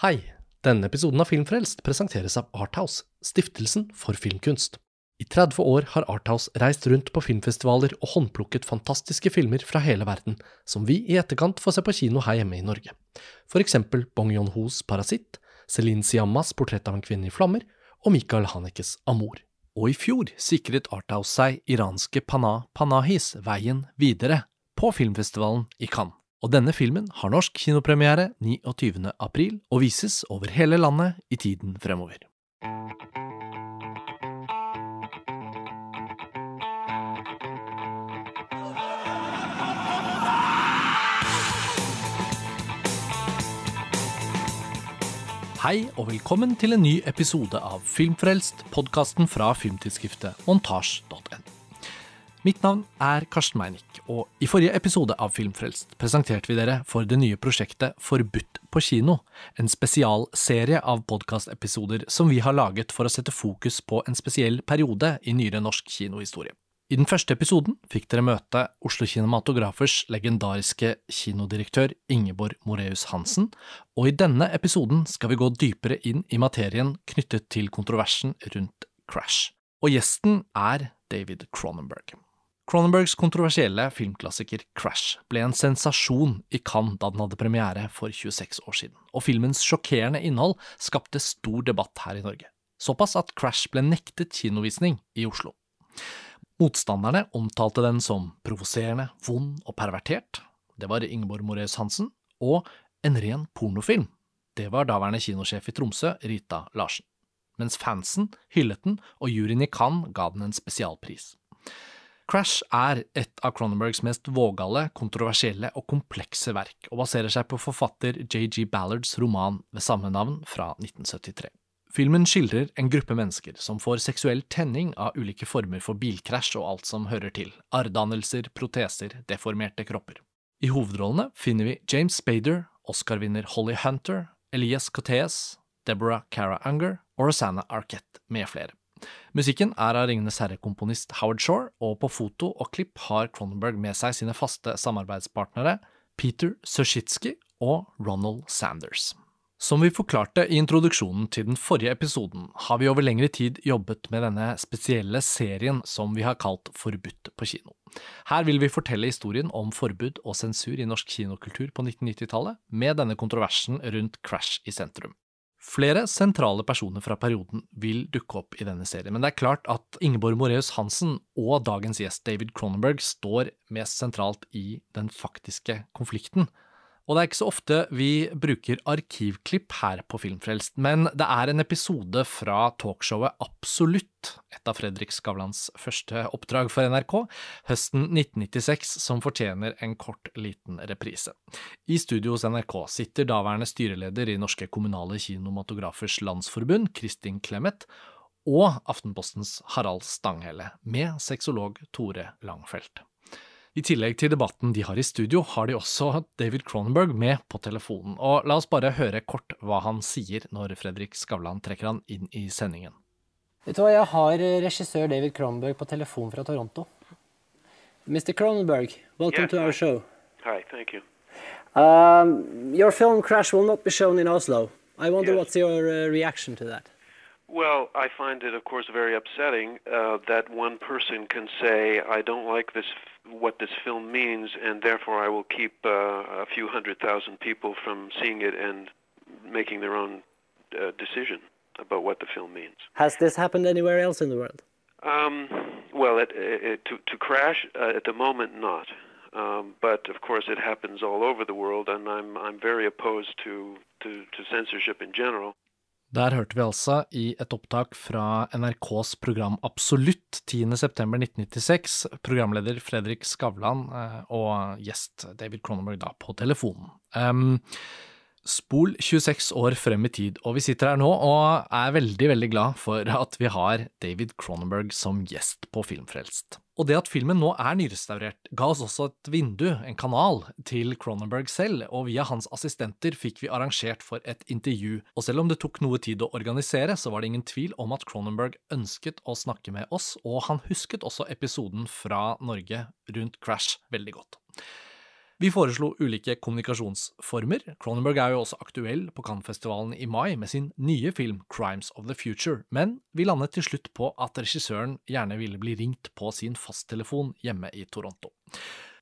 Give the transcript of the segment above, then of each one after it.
Hei! Denne episoden av Filmfrelst presenteres av Arthouse, stiftelsen for filmkunst. I 30 år har Arthouse reist rundt på filmfestivaler og håndplukket fantastiske filmer fra hele verden, som vi i etterkant får se på kino her hjemme i Norge. For eksempel Bong Yon-hos Parasitt, Celine Siammas Portrett av en kvinne i flammer og Michael Hanekes Amor. Og i fjor sikret Arthouse seg iranske Pana Panahis veien videre på filmfestivalen i Cannes. Og denne filmen har norsk kinopremiere 29. april og vises over hele landet i tiden fremover. Hei og velkommen til en ny episode av Filmfrelst, podkasten fra filmtidsskriftet montasj.no. Mitt navn er Karsten Meinick, og i forrige episode av Filmfrelst presenterte vi dere for det nye prosjektet Forbudt på kino, en spesialserie av podkastepisoder som vi har laget for å sette fokus på en spesiell periode i nyere norsk kinohistorie. I den første episoden fikk dere møte Oslo Kinematografers legendariske kinodirektør Ingeborg Moreus Hansen, og i denne episoden skal vi gå dypere inn i materien knyttet til kontroversen rundt Crash. Og gjesten er David Cronenberg. Cronenbergs kontroversielle filmklassiker Crash ble en sensasjon i Cannes da den hadde premiere for 26 år siden, og filmens sjokkerende innhold skapte stor debatt her i Norge. Såpass at Crash ble nektet kinovisning i Oslo. Motstanderne omtalte den som provoserende, vond og pervertert, det var Ingeborg Moreus Hansen, og en ren pornofilm, det var daværende kinosjef i Tromsø, Rita Larsen. Mens fansen hyllet den, og juryen i Cannes ga den en spesialpris. Crash er et av Cronenbergs mest vågale, kontroversielle og komplekse verk, og baserer seg på forfatter J.G. Ballards roman ved samme navn fra 1973. Filmen skildrer en gruppe mennesker som får seksuell tenning av ulike former for bilkrasj og alt som hører til, arrdannelser, proteser, deformerte kropper. I hovedrollene finner vi James Spader, Oscar-vinner Holly Hunter, Elias Coteas, Deborah Cara Unger og Rosanna Arquette med flere. Musikken er av Ringenes herre-komponist Howard Shore, og på foto og klipp har Cronenberg med seg sine faste samarbeidspartnere Peter Sushitsky og Ronald Sanders. Som vi forklarte i introduksjonen til den forrige episoden, har vi over lengre tid jobbet med denne spesielle serien som vi har kalt Forbudt på kino. Her vil vi fortelle historien om forbud og sensur i norsk kinokultur på 1990-tallet, med denne kontroversen rundt Crash i sentrum. Flere sentrale personer fra perioden vil dukke opp i denne serien, men det er klart at Ingeborg Moreus Hansen og dagens gjest David Cronenberg står mest sentralt i den faktiske konflikten. Og det er ikke så ofte vi bruker arkivklipp her på Filmfrelst, men det er en episode fra talkshowet Absolutt, et av Fredrik Skavlans første oppdrag for NRK, høsten 1996, som fortjener en kort, liten reprise. I studio hos NRK sitter daværende styreleder i Norske kommunale kinomatografers landsforbund, Kristin Clemet, og Aftenpostens Harald Stanghelle, med sexolog Tore Langfeldt. I tillegg til debatten de har i studio, har de også David Cronenberg med på telefonen. Og la oss bare høre kort hva han sier når Fredrik Skavlan trekker han inn i sendingen. Vet du hva, Jeg har regissør David Cronenberg på telefon fra Toronto. Mr. Cronenberg, welcome Yes, to our show. Hi, thank you. Um, your film Crash will not be shown in Oslo. I wonder Yes. what's your uh, reaction to that? Well, I find it, of course, very upsetting uh, that one person can say, "I don't like this, what this film means, and therefore I will keep uh, a few hundred thousand people from seeing it and making their own uh, decision about what the film means." Has this happened anywhere else in the world? Um, well, it, it, to, to crash uh, at the moment, not. Um, but of course, it happens all over the world, and I'm I'm very opposed to, to, to censorship in general. Der hørte vi altså i et opptak fra NRKs program Absolutt 10.9.1996, programleder Fredrik Skavlan eh, og gjest David Cronenberg da på telefonen. Um, spol 26 år frem i tid, og vi sitter her nå og er veldig, veldig glad for at vi har David Cronenberg som gjest på Filmfrelst. Og det at filmen nå er nyrestaurert, ga oss også et vindu, en kanal, til Cronenberg selv, og via hans assistenter fikk vi arrangert for et intervju. Og selv om det tok noe tid å organisere, så var det ingen tvil om at Cronenberg ønsket å snakke med oss, og han husket også episoden fra Norge rundt Crash veldig godt. Vi foreslo ulike kommunikasjonsformer. Cronenberg er jo også aktuell på Cannes-festivalen i mai med sin nye film Crimes of the Future, men vi landet til slutt på at regissøren gjerne ville bli ringt på sin fasttelefon hjemme i Toronto.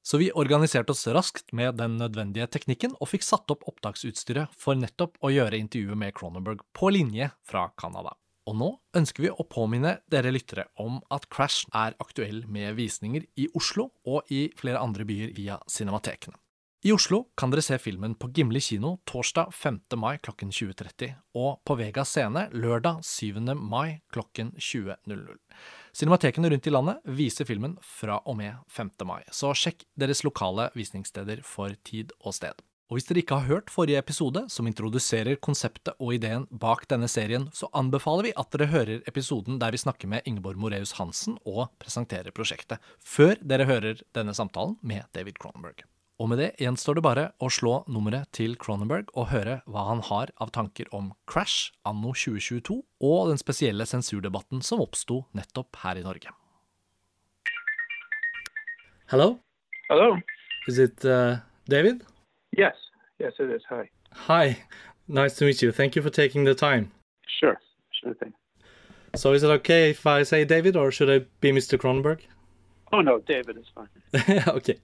Så vi organiserte oss raskt med den nødvendige teknikken og fikk satt opp opptaksutstyret for nettopp å gjøre intervjuet med Cronenberg på linje fra Canada. Og nå ønsker vi å påminne dere lyttere om at Crash er aktuell med visninger i Oslo og i flere andre byer via cinematekene. I Oslo kan dere se filmen på Gimli kino torsdag 5. mai klokken 20.30 og på Vega scene lørdag 7. mai klokken 20.00. Cinematekene rundt i landet viser filmen fra og med 5. mai, så sjekk deres lokale visningssteder for tid og sted. Og hvis dere ikke har hørt forrige episode, som introduserer konseptet og ideen bak denne serien, så anbefaler vi at dere hører episoden der vi snakker med Ingeborg Moreus Hansen og presenterer prosjektet, før dere hører denne samtalen med David Cronenberg. Og med det gjenstår det bare å slå nummeret til Cronenberg og høre hva han har av tanker om Crash anno 2022 og den spesielle sensurdebatten som oppsto nettopp her i Norge. Hello? Hello. Is it uh, David? Yes. Yes, it is. Hi. Hi. Nice to meet you. Thank you for taking the time. Sure. Sure thing. So is it okay if I say David or should I be Mr. Cronenberg? Oh no, David is fine. okay.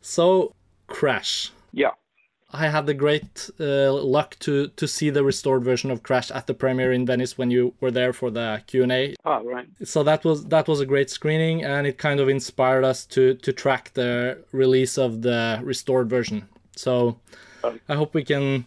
So, Crash. Yeah. I had the great uh, luck to to see the restored version of Crash at the premiere in Venice when you were there for the Q&A. Oh, right. So that was that was a great screening and it kind of inspired us to to track the release of the restored version. So. I hope we can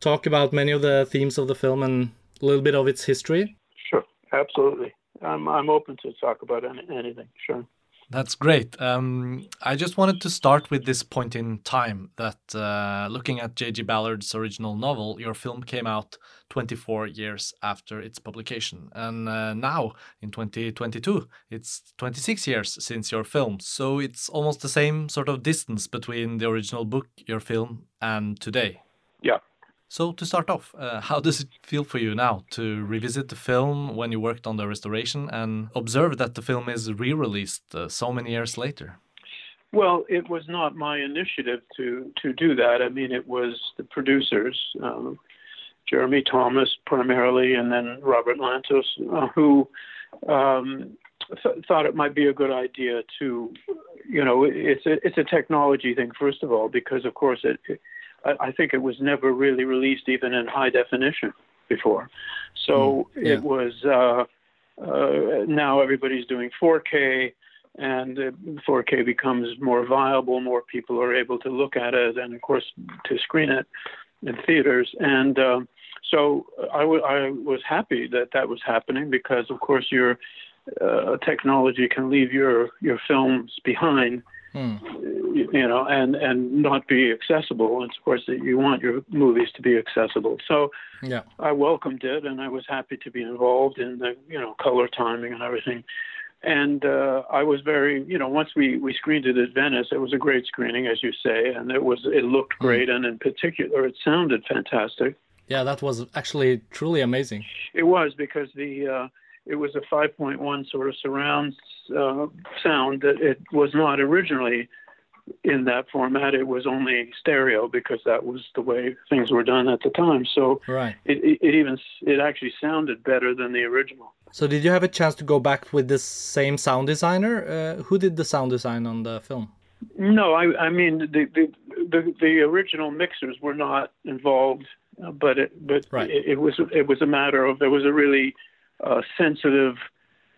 talk about many of the themes of the film and a little bit of its history. Sure. Absolutely. I'm I'm open to talk about any, anything. Sure. That's great. Um, I just wanted to start with this point in time that uh, looking at J.G. Ballard's original novel, your film came out 24 years after its publication. And uh, now, in 2022, it's 26 years since your film. So it's almost the same sort of distance between the original book, your film, and today. Yeah. So, to start off, uh, how does it feel for you now to revisit the film when you worked on the restoration and observe that the film is re released uh, so many years later? Well, it was not my initiative to to do that. I mean, it was the producers, um, Jeremy Thomas primarily, and then Robert Lantos, uh, who um, th- thought it might be a good idea to, you know, it's a it's a technology thing first of all because of course it, it I, I think it was never really released even in high definition before, so yeah. it was. Uh, uh, now everybody's doing 4K and uh, 4K becomes more viable. More people are able to look at it, and of course to screen it in theaters. And um, so I, w- I was happy that that was happening because, of course, your uh, technology can leave your your films behind, you, you know, and and not be accessible. And of course, that you want your movies to be accessible. So Yeah. I welcomed it, and I was happy to be involved in the you know color timing and everything. And uh, I was very, you know, once we we screened it at Venice, it was a great screening, as you say, and it was it looked great, and in particular, it sounded fantastic. Yeah, that was actually truly amazing. It was because the uh, it was a 5.1 sort of surround uh, sound that it was not originally in that format. It was only stereo because that was the way things were done at the time. So Right. it, it, it even it actually sounded better than the original. So did you have a chance to go back with the same sound designer? Uh, who did the sound design on the film? No, I, I mean the, the the the original mixers were not involved, uh, but it but Right. it, it was it was a matter of there was a really uh, sensitive,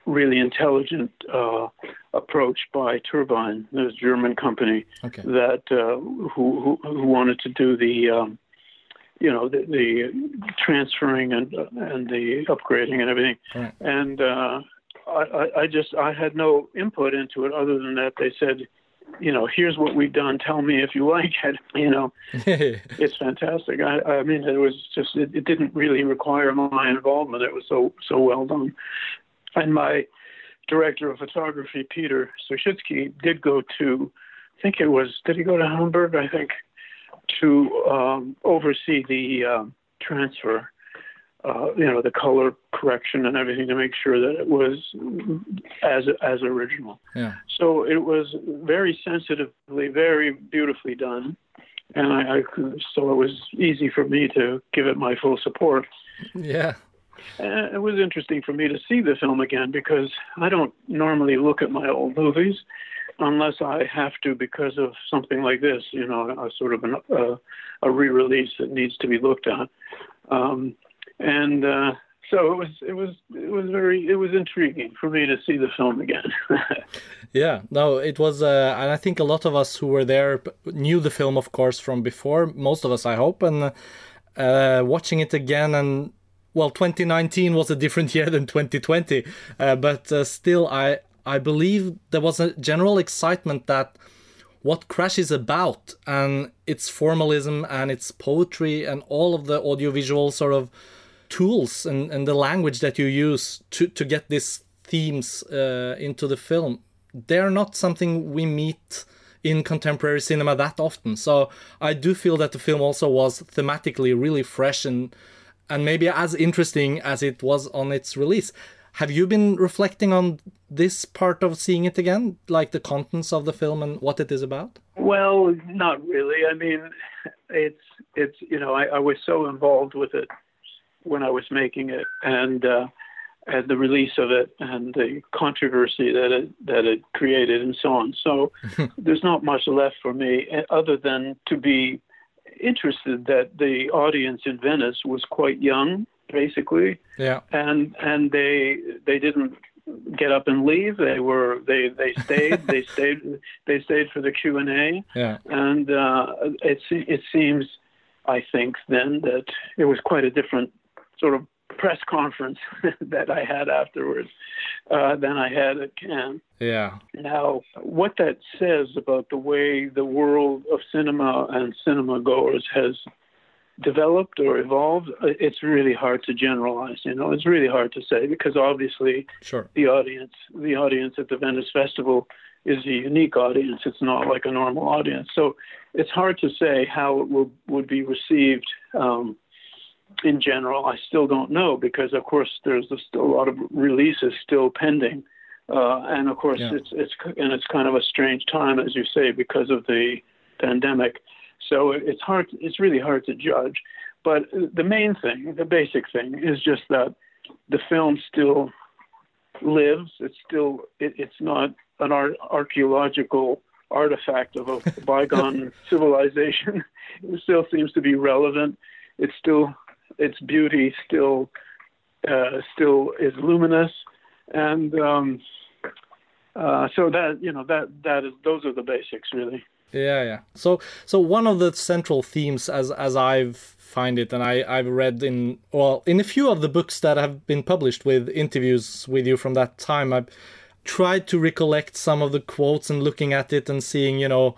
really intelligent uh, approach by Turbine, this German company Okay. that uh, who, who who wanted to do the um, you know the, the transferring and and the upgrading and everything, Right. and uh, I, I I just I had no input into it other than that they said, you know, here's what we've done. Tell me if you like it. You know, it's fantastic. I, I mean, it was just it, it didn't really require my involvement. It was so so well done, and my director of photography, Peter Suschitzky, did go to, I think it was, did he go to Hamburg? I think to um, oversee the um transfer. Uh, you know, the color correction and everything to make sure that it was as as original. Yeah. So it was very sensitively, very beautifully done, and I, I so it was easy for me to give it my full support. Yeah. And it was interesting for me to see the film again because I don't normally look at my old movies unless I have to because of something like this, you know, a sort of an, uh, a re-release that needs to be looked at. Um, and uh, so it was it was it was very it was intriguing for me to see the film again. yeah, no, it was, uh, and I think a lot of us who were there knew the film, of course, from before. Most of us, I hope, and uh, watching it again and. Well, 2019 was a different year than 2020, uh, but uh, still, I I believe there was a general excitement that what Crash is about and its formalism and its poetry and all of the audiovisual sort of tools and, and the language that you use to, to get these themes uh, into the film, they're not something we meet in contemporary cinema that often. So I do feel that the film also was thematically really fresh and and maybe as interesting as it was on its release. Have you been reflecting on this part of seeing it again, like the contents of the film and what it is about? Well, not really. I mean, it's it's you know I, I was so involved with it when I was making it, and uh, and the release of it, and the controversy that it that it created, and so on. So there's not much left for me eh, other than to be interested that the audience in Venice was quite young, basically. Yeah. And and they they didn't get up and leave. They were they they stayed. they stayed. They stayed for the Q and A. Yeah. And uh, it it seems, I think, then that it was quite a different sort of press conference that I had afterwards uh, than I had at Cannes. Yeah. Now, what that says about the way the world of cinema and cinema goers has developed or evolved, uh, it's really hard to generalize. You know, it's really hard to say because obviously sure. the audience, the audience at the Venice Festival is a unique audience. It's not like a normal audience. So it's hard to say how it will, would be received um, in general, I still don't know because, of course, there's still a lot of releases still pending, uh, and of course, yeah. it's it's and it's kind of a strange time, as you say, because of the pandemic. So it's hard. It's really hard to judge. But the main thing, the basic thing, is just that the film still lives. It's still. It, it's not an art, archaeological artifact of a bygone civilization. It still seems to be relevant. It's still its beauty still uh, still is luminous, and um, uh, so that you know that that is those are the basics really. Yeah, yeah. So so one of the central themes as as I've find it and I I've read in well in a few of the books that have been published with interviews with you from that time I've tried to recollect some of the quotes and looking at it and seeing you know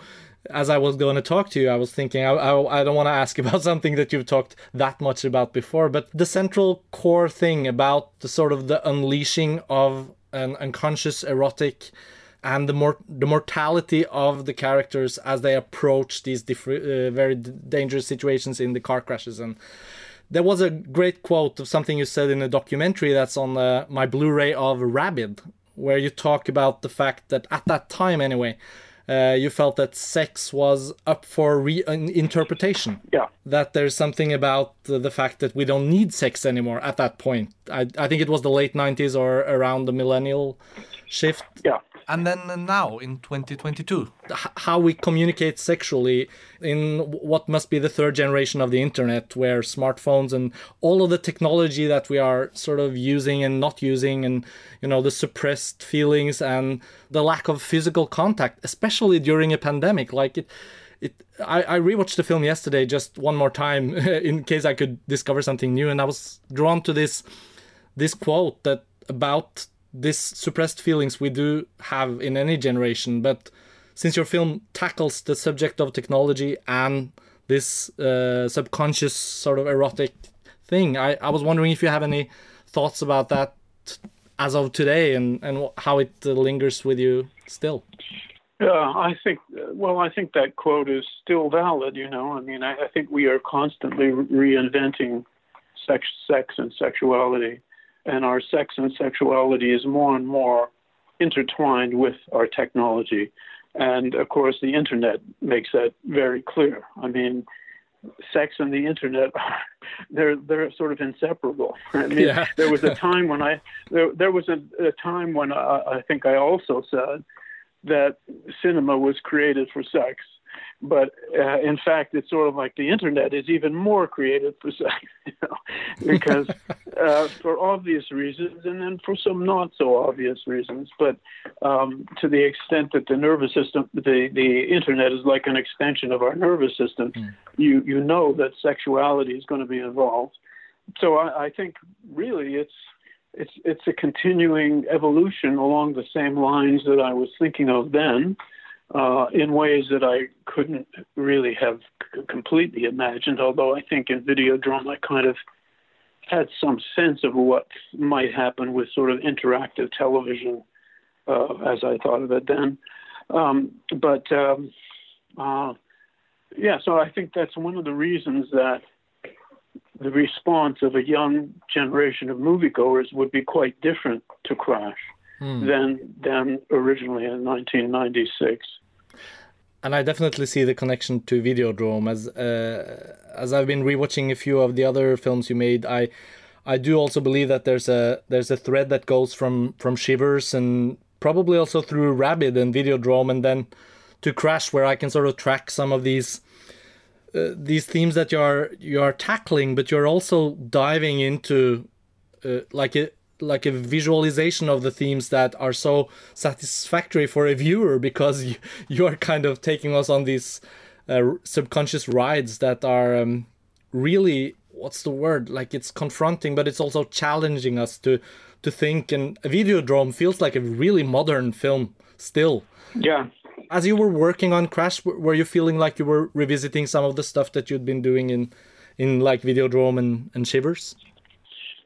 as I was going to talk to you, I was thinking I, I, I, don't want to ask about something that you've talked that much about before, but the central core thing about the sort of the unleashing of an unconscious erotic and the more the mortality of the characters as they approach these different uh, very dangerous situations in the car crashes. And there was a great quote of something you said in a documentary that's on uh, my Blu-ray of Rabid, where you talk about the fact that at that time anyway uh, you felt that sex was up for reinterpretation. Yeah. That there's something about the, the, fact that we don't need sex anymore at that point. I, I think it was the late 90s or around the millennial shift. Yeah and then now in 2022 how we communicate sexually in what must be the third generation of the internet where smartphones and all of the technology that we are sort of using and not using and you know the suppressed feelings and the lack of physical contact especially during a pandemic like it it, I, I rewatched the film yesterday just one more time in case I could discover something new, and I was drawn to this this quote that about this suppressed feelings we do have in any generation, but since your film tackles the subject of technology and this uh, subconscious sort of erotic thing, I, I was wondering if you have any thoughts about that as of today and, and how it uh, lingers with you still. Yeah, I think, well, I think that quote is still valid, you know. I mean, I, I think we are constantly reinventing sex, sex and sexuality and our sex and sexuality is more and more intertwined with our technology. And of course, the internet makes that very clear. I mean, sex and the internet they're they're sort of inseparable. I mean, Yeah. there was a time when I there there was a, a time when I, I think I also said that cinema was created for sex, but uh, in fact, it's sort of like the internet is even more creative for sex, you know, because uh, for obvious reasons, and then for some not so obvious reasons. But um, to the extent that the nervous system, the the internet is like an extension of our nervous system, you you know that sexuality is going to be involved. So I, I think really it's it's it's a continuing evolution along the same lines that I was thinking of then, uh, in ways that I couldn't really have c- completely imagined. Although I think in video Videodrome I kind of had some sense of what might happen with sort of interactive television, uh, as I thought of it then. Um, but um, uh, yeah, so I think that's one of the reasons that the response of a young generation of moviegoers would be quite different to Crash than than originally in 1996. And I definitely see the connection to Videodrome as uh, as I've been rewatching a few of the other films you made. I I do also believe that there's a there's a thread that goes from from Shivers and probably also through Rabid and Videodrome and then to Crash, where I can sort of track some of these uh, these themes that you're you're tackling, but you're also diving into uh, like a like a visualization of the themes that are so satisfactory for a viewer because you, you are kind of taking us on these uh, subconscious rides that are um, really what's the word? Like it's confronting but it's also challenging us to to think. And a videodrome feels like a really modern film still. Yeah, as you were working on crash were you feeling like you were revisiting some of the stuff that you'd been doing in in like videodrome and, and shivers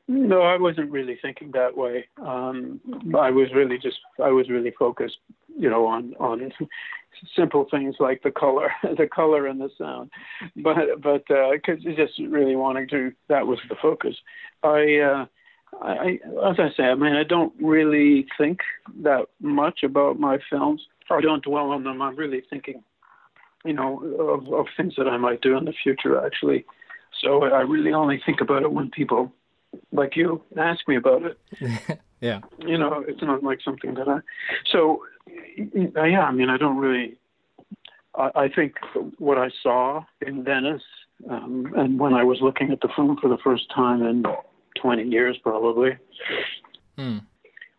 no, I wasn't really thinking that way. Um, I was really just I was really focused, you know, on on simple things like the color, the color and the sound, but but because just really wanting to that was the focus. I. Uh, I- as I say, I mean, I don't really think that much about my films. I don't dwell on them. I'm really thinking, you know, of, of things that I might do in the future, actually. So I really only think about it when people like you ask me about it. yeah You know, it's not like something that I. So, uh, yeah, I mean, I don't really. I, I think what I saw in Venice, um, and when I was looking at the film for the first time in 20 years, probably,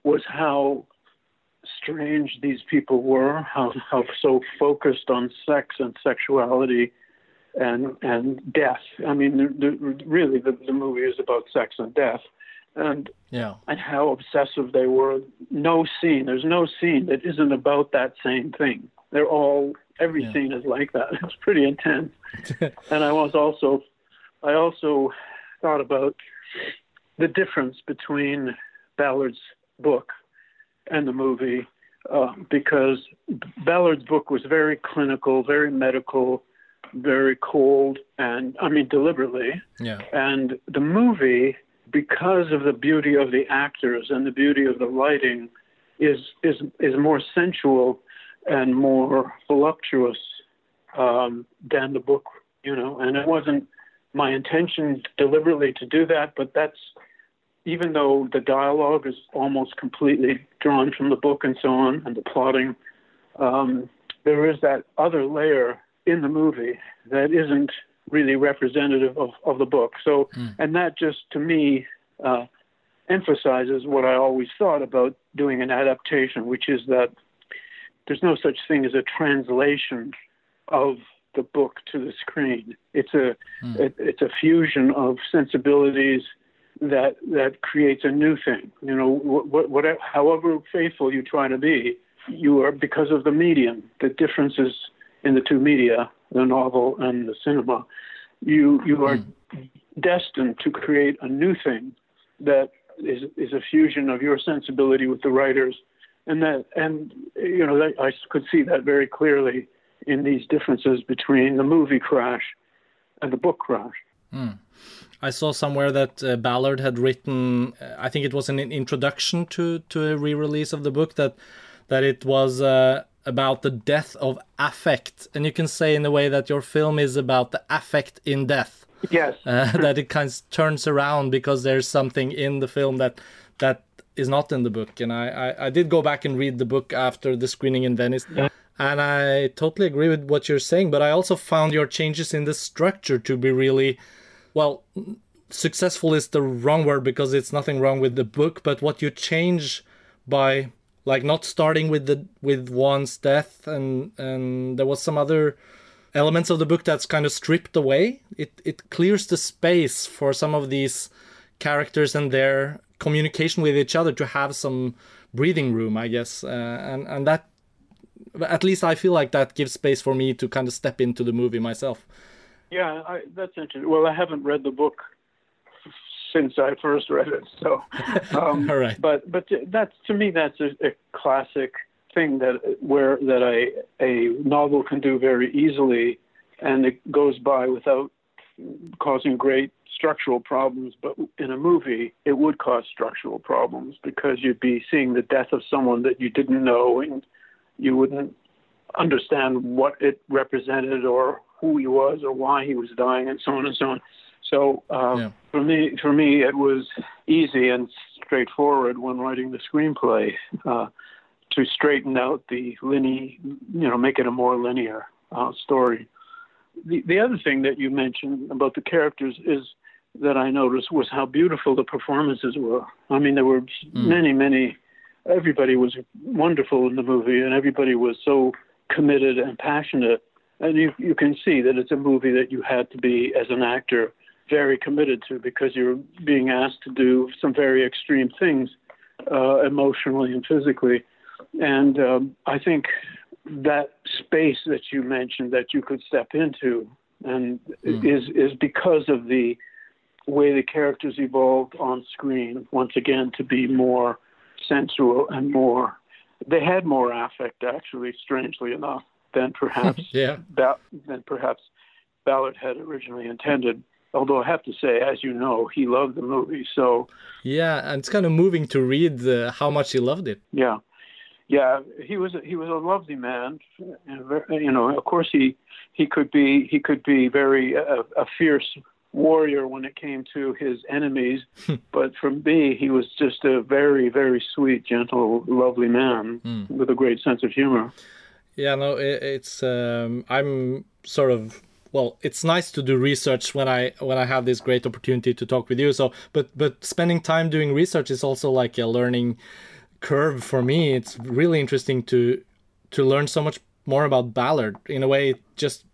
was how strange these people were, how how so focused on sex and sexuality and and death. I mean, the, the, really, the, the movie is about sex and death, and yeah and how obsessive they were. No scene, there's no scene that isn't about that same thing. They're all every Yeah. scene is like that. It's pretty intense. and I was also, I also thought about the difference between Ballard's book and the movie uh, because Ballard's book was very clinical, very medical, very cold, and I mean deliberately. yeah And the movie, because of the beauty of the actors and the beauty of the lighting, is is is more sensual and more voluptuous um, than the book. You know, and it wasn't my intention deliberately to do that, but that's even though the dialogue is almost completely drawn from the book and so on, and the plotting, um, there is that other layer in the movie that isn't really representative of, of the book. So, and that just to me uh, emphasizes what I always thought about doing an adaptation, which is that there's no such thing as a translation of the book to the screen. It's a it, it's a fusion of sensibilities that that creates a new thing. You know, what, whatever, however faithful you try to be, you are because of the medium, the differences in the two media, the novel and the cinema. You you are destined to create a new thing that is is a fusion of your sensibility with the writers, and that and you know that, I could see that very clearly in these differences between the movie Crash and the book Crash. I saw somewhere that uh, Ballard had written. Uh, I think it was an introduction to to a re-release of the book that that it was uh, about the death of affect, and you can say in a way that your film is about the affect in death. Yes. Uh, that it kind of turns around because there's something in the film that that is not in the book. And I, I, I did go back and read the book after the screening in Venice. Yeah. And I totally agree with what you're saying, but I also found your changes in the structure to be really, well, successful is the wrong word because it's nothing wrong with the book, but what you change by like not starting with the with one's death and and there was some other elements of the book that's kind of stripped away. It it clears the space for some of these characters and their communication with each other to have some breathing room, I guess, uh, and and that at least I feel like that gives space for me to kind of step into the movie myself. Yeah, I, that's interesting. Well, I haven't read the book since I first read it, so. Um, All right. But but that's to me that's a, a classic thing that where that a a novel can do very easily, and it goes by without causing great structural problems. But in a movie, it would cause structural problems because you'd be seeing the death of someone that you didn't know, and you wouldn't understand what it represented or who he was or why he was dying and so on and so on. So uh, Yeah. for me, for me, it was easy and straightforward when writing the screenplay uh, to straighten out the linear, you know, make it a more linear uh, story. The the other thing that you mentioned about the characters is that I noticed was how beautiful the performances were. I mean, there were many, many. Everybody was wonderful in the movie, and everybody was so committed and passionate. And you you can see that it's a movie that you had to be as an actor very committed to because you're being asked to do some very extreme things uh, emotionally and physically. And um, I think that space that you mentioned that you could step into and is is because of the way the characters evolved on screen once again to be more sensual and more they had more affect actually strangely enough than perhaps Yeah. ba- than perhaps Ballard had originally intended although I have to say as you know he loved the movie so. Yeah, and it's kind of moving to read uh, how much he loved it. yeah. Yeah he was he was a lovely man you know of course he he could be he could be very uh, a fierce warrior when it came to his enemies but for me he was just a very very sweet gentle lovely man with a great sense of humor. Yeah, no, it, it's um, I'm sort of well, it's nice to do research when I when I have this great opportunity to talk with you. So, but but spending time doing research is also like a learning curve for me. It's really interesting to to learn so much more about Ballard. In a way, just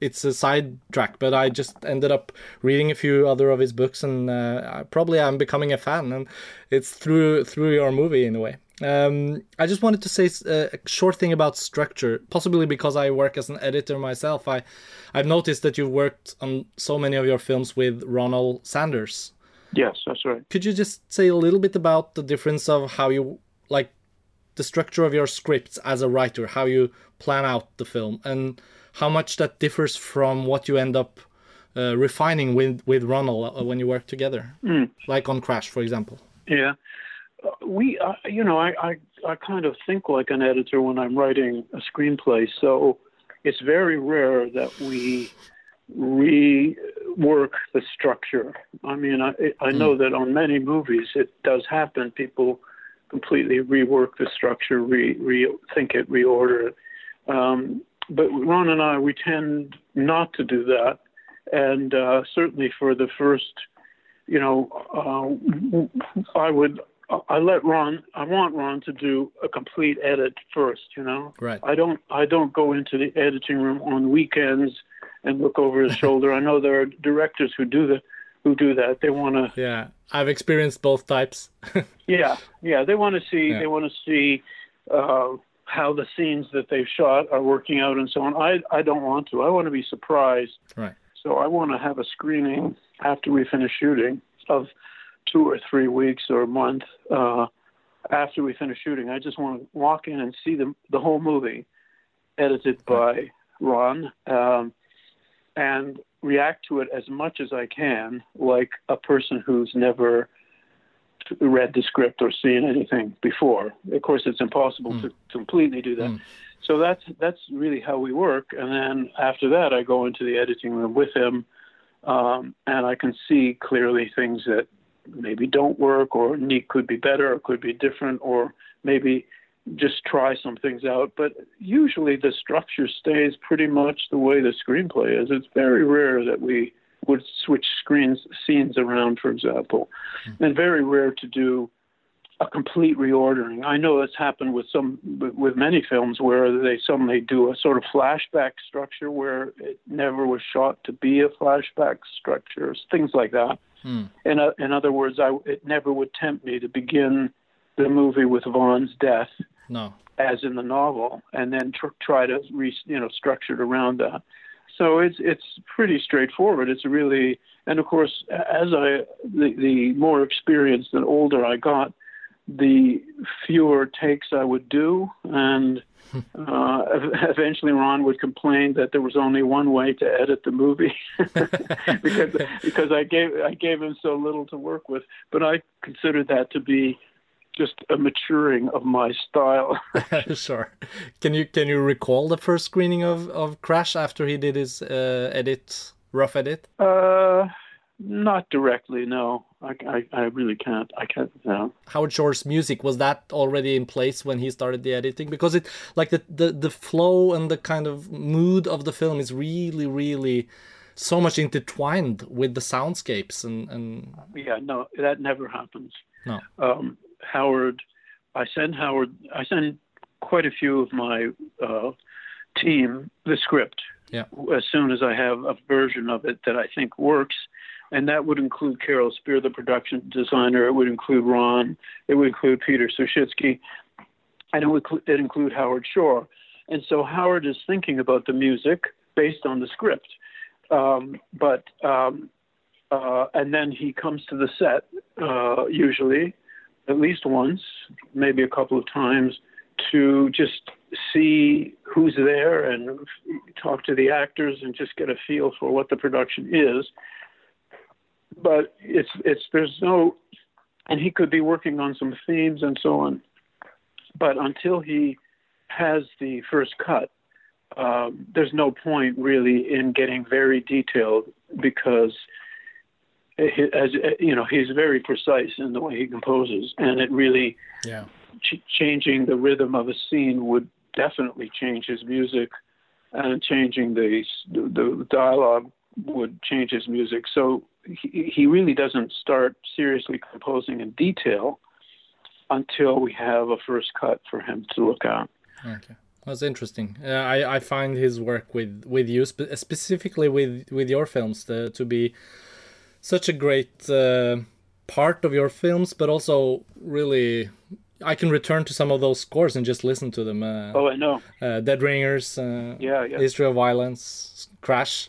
it's a side track, but I just ended up reading a few other of his books, and uh, probably I'm becoming a fan, and it's through through your movie in a way. Um, I just wanted to say uh, a short thing about structure, possibly because I work as an editor myself. I I've noticed that you've worked on so many of your films with Ronald Sanders. yes that's right Could you just say a little bit about the difference of how you like the structure of your scripts as a writer, how you plan out the film, and how much that differs from what you end up uh, refining with with Ronald uh, when you work together, like on Crash, for example. Yeah, we, uh, you know, I, I, I kind of think like an editor when I'm writing a screenplay. So it's very rare that we rework the structure. I mean, I, I know that on many movies it does happen. People completely rework the structure, re, rethink it, reorder it. Um, but Ron and I, we tend not to do that. And uh, certainly for the first you know, uh, I would, I let Ron, I want Ron to do a complete edit first, you know. Right. I don't, I don't go into the editing room on weekends and look over his shoulder. I know there are directors who do that, who do that. They want to, Yeah, I've experienced both types. yeah, yeah, they want to see, Yeah. they want to see uh, how the scenes that they've shot are working out and so on. I, I don't want to. I want to be surprised. right. So I want to have a screening after we finish shooting of two or three weeks or a month uh, after we finish shooting. I just want to walk in and see the the whole movie edited by Ron, um, and react to it as much as I can, like a person who's never read the script or seen anything before. Of course, it's impossible mm. to completely do that. Mm. So that's that's really how we work. And then after that, I go into the editing room with him, um, and I can see clearly things that maybe don't work, or need could be better, or could be different, or maybe just try some things out. But usually the structure stays pretty much the way the screenplay is. It's very rare that we would switch screens scenes around, for example, mm-hmm. and very rare to do a complete reordering. I know it's happened with some with many films where they suddenly do a sort of flashback structure where it never was shot to be a flashback structure, things like that. Mm. In, a, in other words, I, it never would tempt me to begin the movie with Vaughan's death no. As in the novel, and then tr- try to re- you know structure it around that. So it's it's pretty straightforward. It's really and of course as I the, the more experienced and older I got, the fewer takes I would do, and uh, eventually Ron would complain that there was only one way to edit the movie because because I gave I gave him so little to work with. But I considered that to be just a maturing of my style. sure. Can you can you recall the first screening of of Crash after he did his uh, edit, rough edit? Uh, not directly. No, I, I, I really can't. I can't. No. Howard Shore's music was that already in place when he started the editing? Because it like the the the flow and the kind of mood of the film is really really so much intertwined with the soundscapes and and yeah no that never happens no um, Howard, I send Howard, I send quite a few of my uh, team the script yeah. as soon as I have a version of it that I think works. And that would include Carol Spier, the production designer. It would include Ron. It would include Peter Suschitzky. And it would it include Howard Shore. And so Howard is thinking about the music based on the script. Um, but um, uh, and then he comes to the set uh, usually at least once, maybe a couple of times, to just see who's there and talk to the actors and just get a feel for what the production is. But it's it's there's no, and he could be working on some themes and so on. But until he has the first cut, um, there's no point really in getting very detailed because as you know, he's very precise in the way he composes, and it really yeah. ch- changing the rhythm of a scene would definitely change his music, and changing the the dialogue would change his music. So he, he really doesn't start seriously composing in detail until we have a first cut for him to look at. Okay. That's interesting. Uh, I I find his work with with you spe- specifically with with your films to, to be such a great uh, part of your films, but also really I can return to some of those scores and just listen to them. Uh, oh, I know. Uh, Dead Ringers, uh, yeah, yeah. History of Violence, Crash.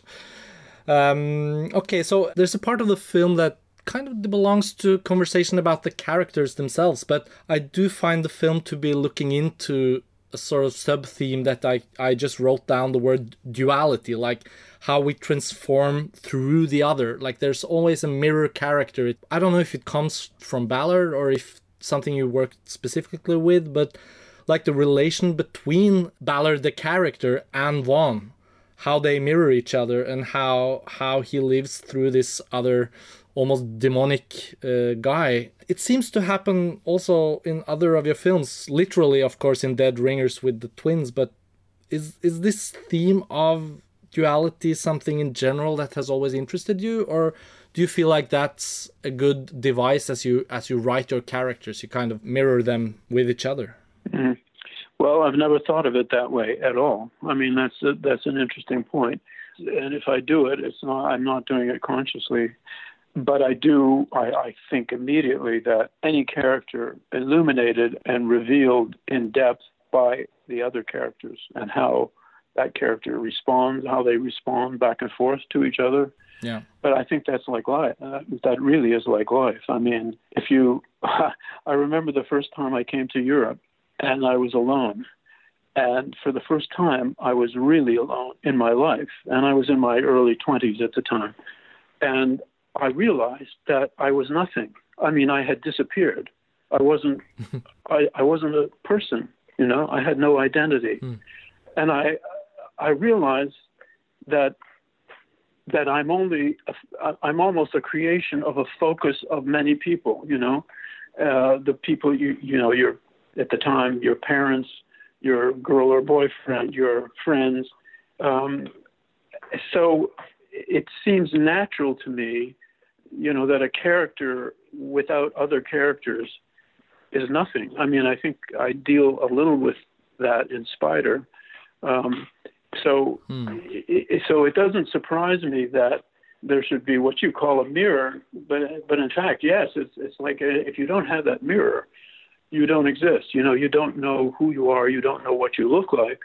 Um, okay, so there's a part of the film that kind of belongs to conversation about the characters themselves, but I do find the film to be looking into a sort of sub theme that I, I just wrote down the word duality, like how we transform through the other. Like there's always a mirror character. I don't know if it comes from Ballard or if something you worked specifically with, but like the relation between Ballard the character and Vaughan, how they mirror each other and how how he lives through this other almost demonic uh, guy. It seems to happen also in other of your films, literally, of course, in Dead Ringers with the twins. But is is this theme of duality something in general that has always interested you, or do you feel like that's a good device as you as you write your characters? You kind of mirror them with each other. Mm. Well, I've never thought of it that way at all. I mean, that's a, that's an interesting point. And if I do it, it's not. I'm not doing it consciously but I do, I, I, think immediately that any character illuminated and revealed in depth by the other characters and how that character responds, how they respond back and forth to each other. Yeah. But I think that's like life. Uh, that really is like life. I mean, if you, I remember the first time I came to Europe and I was alone And for the first time, I was really alone in my life. And I was in my early 20s at the time. And I realized that I was nothing. I mean, I had disappeared. I wasn't, I, I wasn't a person, you know, I had no identity. And I, I realized that that I'm only a, I'm almost a creation of a focus of many people. You know, uh, the people you you know your at the time your parents, your girl or boyfriend, your friends. Um, so it seems natural to me, you know, that a character without other characters is nothing. I mean, I think I deal a little with that in Spider. Um, so, it, so it doesn't surprise me that there should be what you call a mirror, but but in fact, yes, it's it's like uh, if you don't have that mirror, you don't exist. You know, you don't know who you are, you don't know what you look like,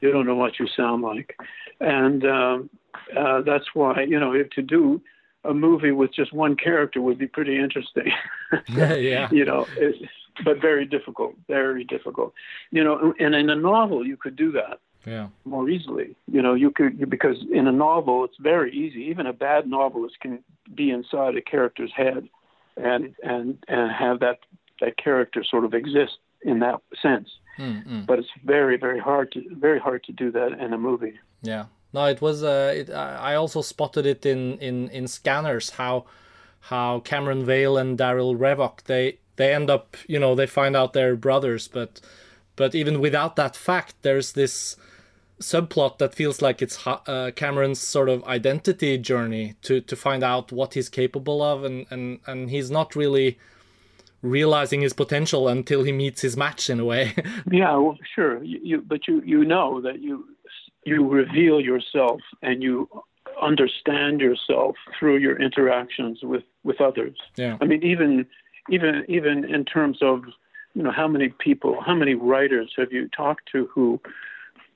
you don't know what you sound like, and um, uh, that's why you know if to do a movie with just one character would be pretty interesting. yeah. yeah. you know, it, but very difficult, very difficult. You know, and in a novel you could do that Yeah. more easily. You know, you could because in a novel it's very easy. Even a bad novelist can be inside a character's head, and and and have that that character sort of exist in that sense. But it's very very hard to very hard to do that in a movie. Yeah. No, it was. Uh, it, I I also spotted it in in in Scanners how how Cameron Vale and Darryl Revok they they end up you know they find out they're brothers, but but even without that fact, there's this subplot that feels like it's uh, Cameron's sort of identity journey to to find out what he's capable of, and and and he's not really realizing his potential until he meets his match in a way. Yeah, well, sure. You, you but you you know that you you reveal yourself and you understand yourself through your interactions with with others. yeah. I mean, even even even in terms of you know how many people, how many writers have you talked to who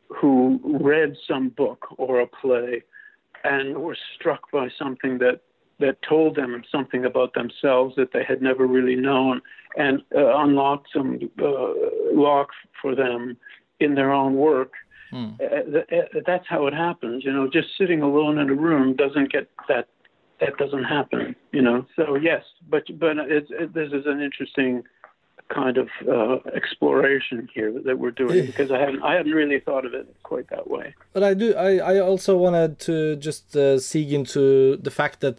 who read some book or a play and were struck by something that that told them something about themselves that they had never really known and uh, unlocked some uh, lock for them in their own work. Uh, th- uh, that's how it happens, you know. Just sitting alone in a room doesn't get that. That doesn't happen, you know. So yes, but but it's, it, this is an interesting kind of uh, exploration here that we're doing because I hadn't I hadn't really thought of it quite that way. But I do. I, I also wanted to just uh, seek into the fact that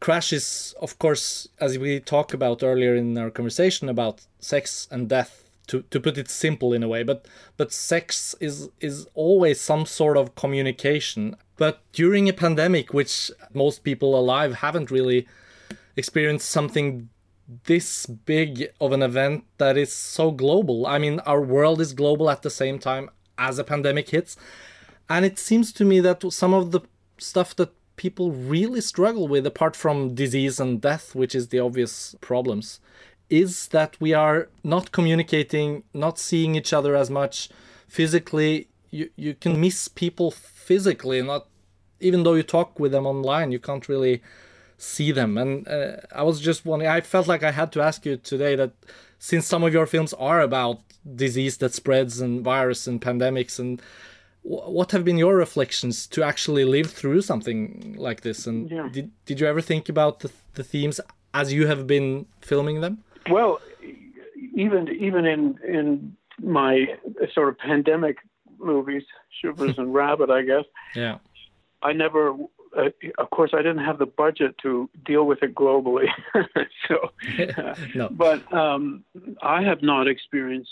Crash is, of course, as we talked about earlier in our conversation about sex and death. To, to put it simple in a way, but but sex is is always some sort of communication. But during a pandemic, which most people alive haven't really experienced something this big of an event that is so global. I mean, our world is global at the same time as a pandemic hits. And it seems to me that some of the stuff that people really struggle with, apart from disease and death, which is the obvious problems, is that we are not communicating, not seeing each other as much physically. You, you can miss people physically, not even though you talk with them online, you can't really see them. And uh, I was just wondering, I felt like I had to ask you today that since some of your films are about disease that spreads and virus and pandemics, and what have been your reflections to actually live through something like this? And Yeah. did, did you ever think about the, the themes as you have been filming them? Well, even even in in my sort of pandemic movies, Shivers and Rabid, I guess Yeah. I never. Uh, of course, I didn't have the budget to deal with it globally, so. No. But um, I have not experienced.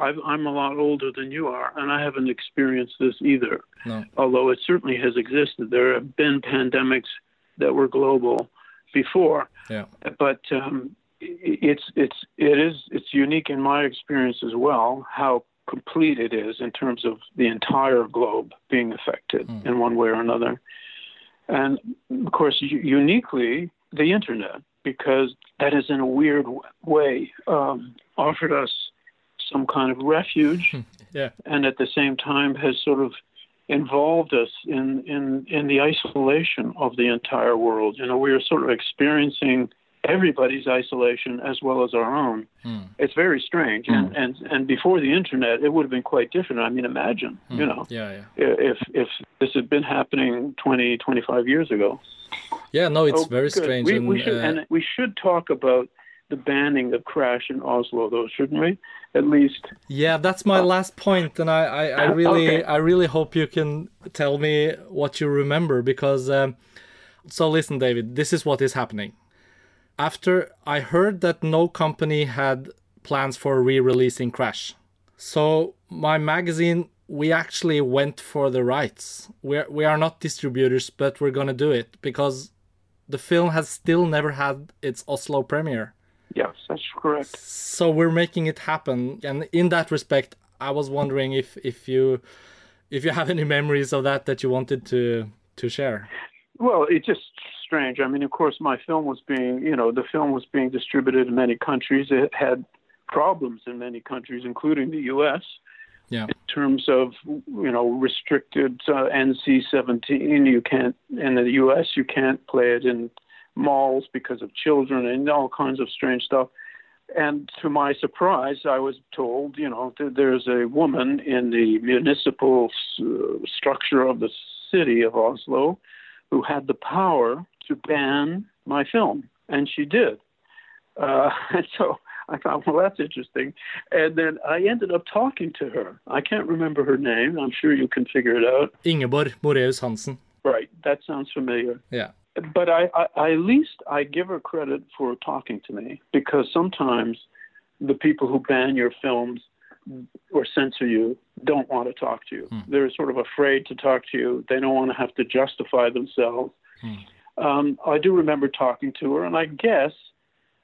I've, I'm a lot older than you are, and I haven't experienced this either. No. Although it certainly has existed, there have been pandemics that were global before Yeah. but um, it's it's it is it's unique in my experience as well how complete it is in terms of the entire globe being affected in one way or another, and of course uniquely the internet because that has in a weird way um, offered us some kind of refuge hmm. Yeah. and at the same time has sort of involved us in, in, in the isolation of the entire world. You know, we are sort of experiencing everybody's isolation as well as our own. Hmm. It's very strange. And, hmm. and and before the internet, it would have been quite different. I mean, imagine, you know, Yeah, yeah. if if this had been happening 20, 25 years ago. Yeah, no, it's Oh, very good. strange. We, and, we should, uh, and we should talk about the banning of Crash in Oslo, though, shouldn't we? At least. Yeah, that's my last point, and I, I, I really, Okay. I really hope you can tell me what you remember because. Um, so listen, David, this is what is happening. After I heard that no company had plans for re-releasing Crash, so my magazine we actually went for the rights. We we are not distributors, but we're gonna do it because the film has still never had its Oslo premiere Yes, that's correct. so we're making it happen and in that respect i was wondering if if you if you have any memories of that that you wanted to to share Well, it's just strange. I mean, of course, my film was being, you know, the film was being distributed in many countries. It had problems in many countries, including the U.S. yeah in terms of you know restricted uh, NC-17. You can't in the U.S. You can't play it in malls because of children and all kinds of strange stuff. And to my surprise, I was told, you know, that there's a woman in the municipal uh, structure of the city of Oslo who had the power to ban my film, and she did. Uh, and so I thought, well, that's interesting. And then I ended up talking to her. I can't remember her name. I'm sure you can figure it out. ingeborg Moræus Hanssen Right. That sounds familiar. yeah But I, I, at least I give her credit for talking to me because sometimes the people who ban your films or censor you don't want to talk to you. They're sort of afraid to talk to you. They don't want to have to justify themselves. Um, I do remember talking to her, and I guess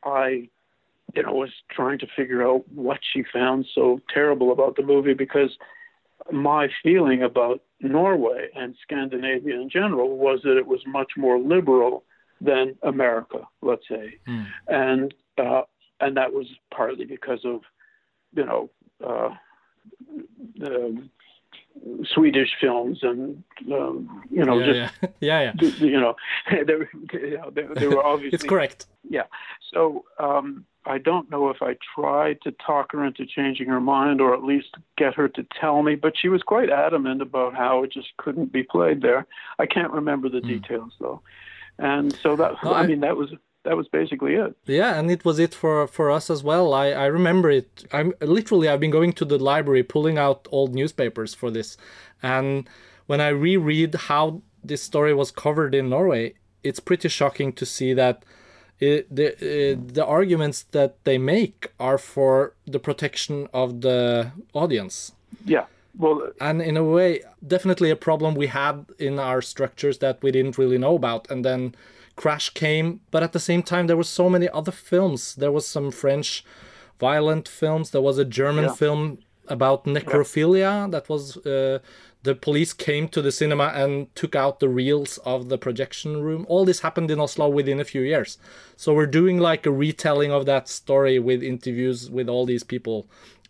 I, you know, was trying to figure out what she found so terrible about the movie because my feeling about Norway and Scandinavia in general was that it was much more liberal than America, let's say, and uh, and that was partly because of, you know, uh, the Swedish films and um, you know yeah, just yeah yeah yeah you know, they were, you know, they, they were obviously. it's correct Yeah. So um, I don't know if I tried to talk her into changing her mind or at least get her to tell me, but she was quite adamant about how it just couldn't be played there. I can't remember the hmm. details though. And so that. No, I, I- mean that was that was basically it. Yeah, and it was it for for us as well. I I remember it. I'm literally I've been going to the library pulling out old newspapers for this, and when I reread how this story was covered in Norway, it's pretty shocking to see that it, the uh, the arguments that they make are for the protection of the audience Yeah. Well, and in a way definitely a problem we had in our structures that we didn't really know about and then crash came but at the same time there were so many other films there was some french violent films there was a german Yeah. film about necrophilia that was uh, the police came to the cinema and took out the reels of the projection room all this happened in oslo within a few years so we're doing like a retelling of that story with interviews with all these people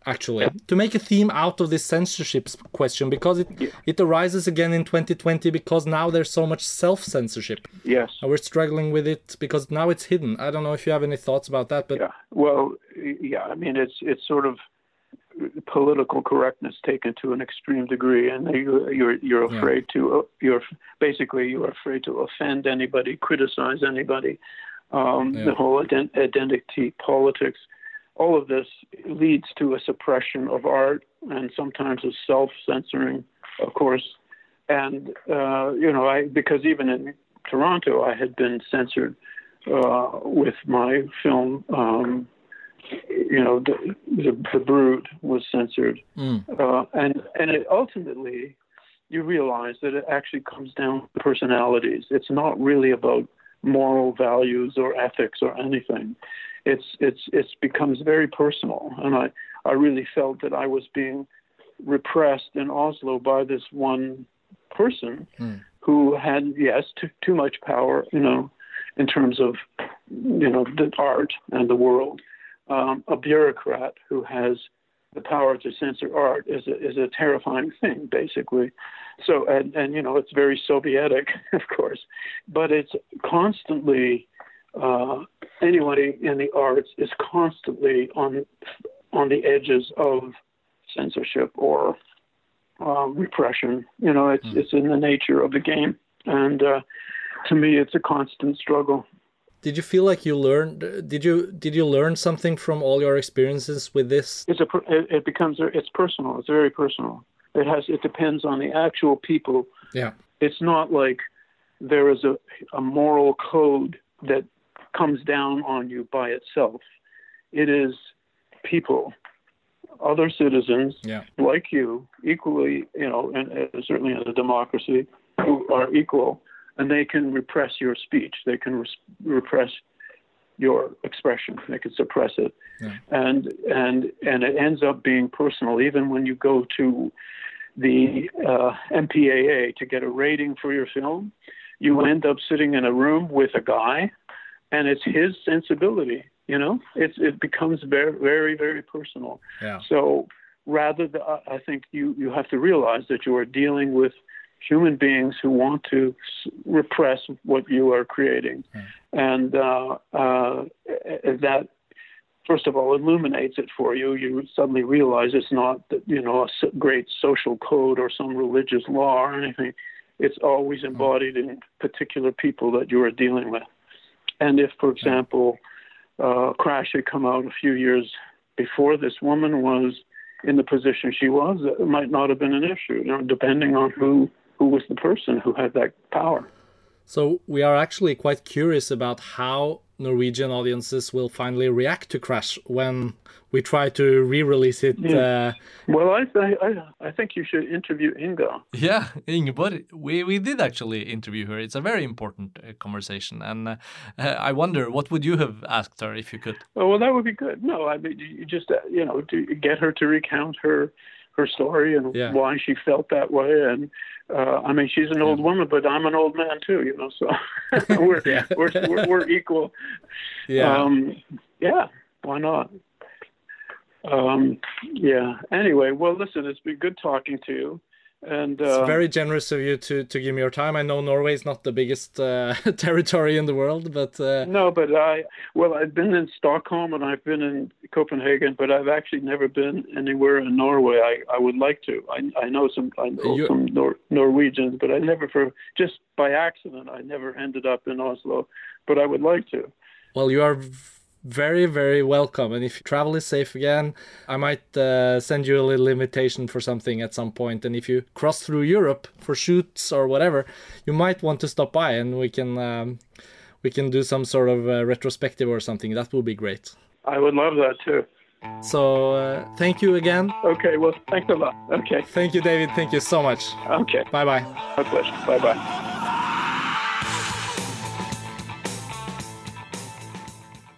actually to make a theme out of this censorship question because it it arises again in 2020 because now there's so much self censorship yes. and we're struggling with it because now it's hidden i don't know if you have any thoughts about that but Yeah. Well, yeah. I mean, it's it's sort of political correctness taken to an extreme degree, and you, you're you're Yeah. afraid to you're basically you're afraid to offend anybody, criticize anybody. Um, Yeah. The whole ident- identity politics, all of this leads to a suppression of art and sometimes a self-censoring, of course. And uh, you know, I because even in Toronto, I had been censored uh, with my film. Um, you know, the, the, the Brood was censored, uh, and and it ultimately you realize that it actually comes down to personalities. It's not really about moral values or ethics or anything. It's it's it's becomes very personal, and I I really felt that I was being repressed in Oslo by this one person who had yes too, too much power, you know, in terms of you know the art and the world. Um, a bureaucrat who has the power to censor art is a, is a terrifying thing, basically. So, and, and you know, it's very Sovietic, of course, but it's constantly uh, anybody in the arts is constantly on on the edges of censorship or uh, repression. You know, it's it's in the nature of the game, and uh, to me, it's a constant struggle. Did you feel like you learned? Did you did you learn something from all your experiences with this? It's a it, it becomes it's personal. It's very personal. It has it depends on the actual people. Yeah. It's not like there is a, a moral code that comes down on you by itself. It is people, other citizens Yeah. like you, equally, you know, and uh, certainly in a democracy, who are equal, and they can repress your speech. They can res- repress your expression. They can suppress it, Yeah. and and and it ends up being personal. Even when you go to the uh, MPAA to get a rating for your film, you end up sitting in a room with a guy, and it's his sensibility. You know, it's it becomes very very very personal. Yeah. So rather, the, I think you you have to realize that you are dealing with human beings who want to s- repress what you are creating, and uh, uh, that first of all illuminates it for you. You suddenly realize it's not you know a s- great social code or some religious law or anything. It's always embodied in particular people that you are dealing with. And if, for example, uh, Crash had come out a few years before this woman was in the position she was, it might not have been an issue, you know, depending on who who was the person who had that power. So we are actually quite curious about how Norwegian audiences will finally react to Crash when we try to re-release it. Uh, Well, I th- I I think you should interview Inga. Yeah, Ingeborg, we, we did actually interview her. It's a very important uh, conversation. And uh, uh, I wonder, what would you have asked her if you could? Oh, well, that would be good. No, I mean, you just uh, you know to get her to recount her her story and Yeah. why she felt that way. And uh, I mean, she's an old woman, but I'm an old man too. You know, so we're, Yeah. we're we're we're equal. yeah. Um, yeah, why not? Um, yeah. Anyway, well, listen, it's been good talking to you. And uh, it's very generous of you to, to give me your time. I know Norway is not the biggest uh, territory in the world, but uh, No, but I well, I've been in Stockholm and I've been in Copenhagen, but I've actually never been anywhere in Norway. I, I would like to. I I know some I know You- some Nor- Norwegians, but I never for just by accident I never ended up in Oslo, but I would like to. well, you are very, very welcome. And if travel is safe again, I might uh, send you a little invitation for something at some point. And if you cross through Europe for shoots or whatever, you might want to stop by and we can um, we can do some sort of uh, retrospective or something. That would be great. I would love that too. So uh, thank you again. Okay, well, thanks a lot. Okay, Thank you, David. Thank you so much. okay, Bye bye. my pleasure. Bye bye.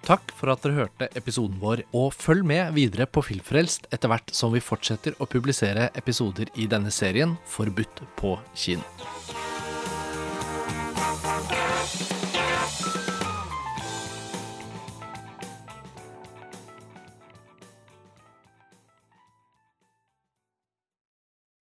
Takk for at dere hørte episoden vår, og følg med videre på Filmfrelst etter hvert som vi fortsetter å publisere episoder i denne serien Forbudt på kino.